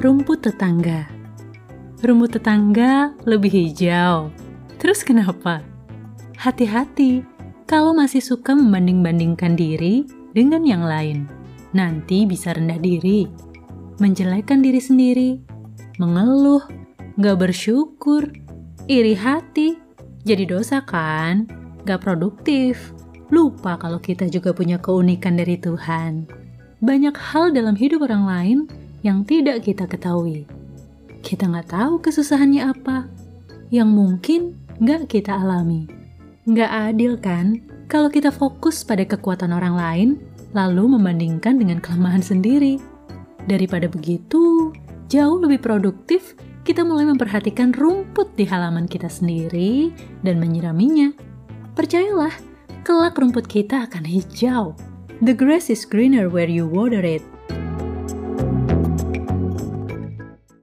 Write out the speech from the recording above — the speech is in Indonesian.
rumput tetangga. Rumput tetangga lebih hijau. Terus kenapa? Hati-hati kalau masih suka membanding-bandingkan diri dengan yang lain. Nanti bisa rendah diri, menjelekkan diri sendiri, mengeluh, gak bersyukur, iri hati, jadi dosa kan? Gak produktif. Lupa kalau kita juga punya keunikan dari Tuhan. Banyak hal dalam hidup orang lain yang tidak kita ketahui. Kita nggak tahu kesusahannya apa, yang mungkin nggak kita alami. Nggak adil kan kalau kita fokus pada kekuatan orang lain, lalu membandingkan dengan kelemahan sendiri. Daripada begitu, jauh lebih produktif kita mulai memperhatikan rumput di halaman kita sendiri dan menyiraminya. Percayalah, kelak rumput kita akan hijau. The grass is greener where you water it.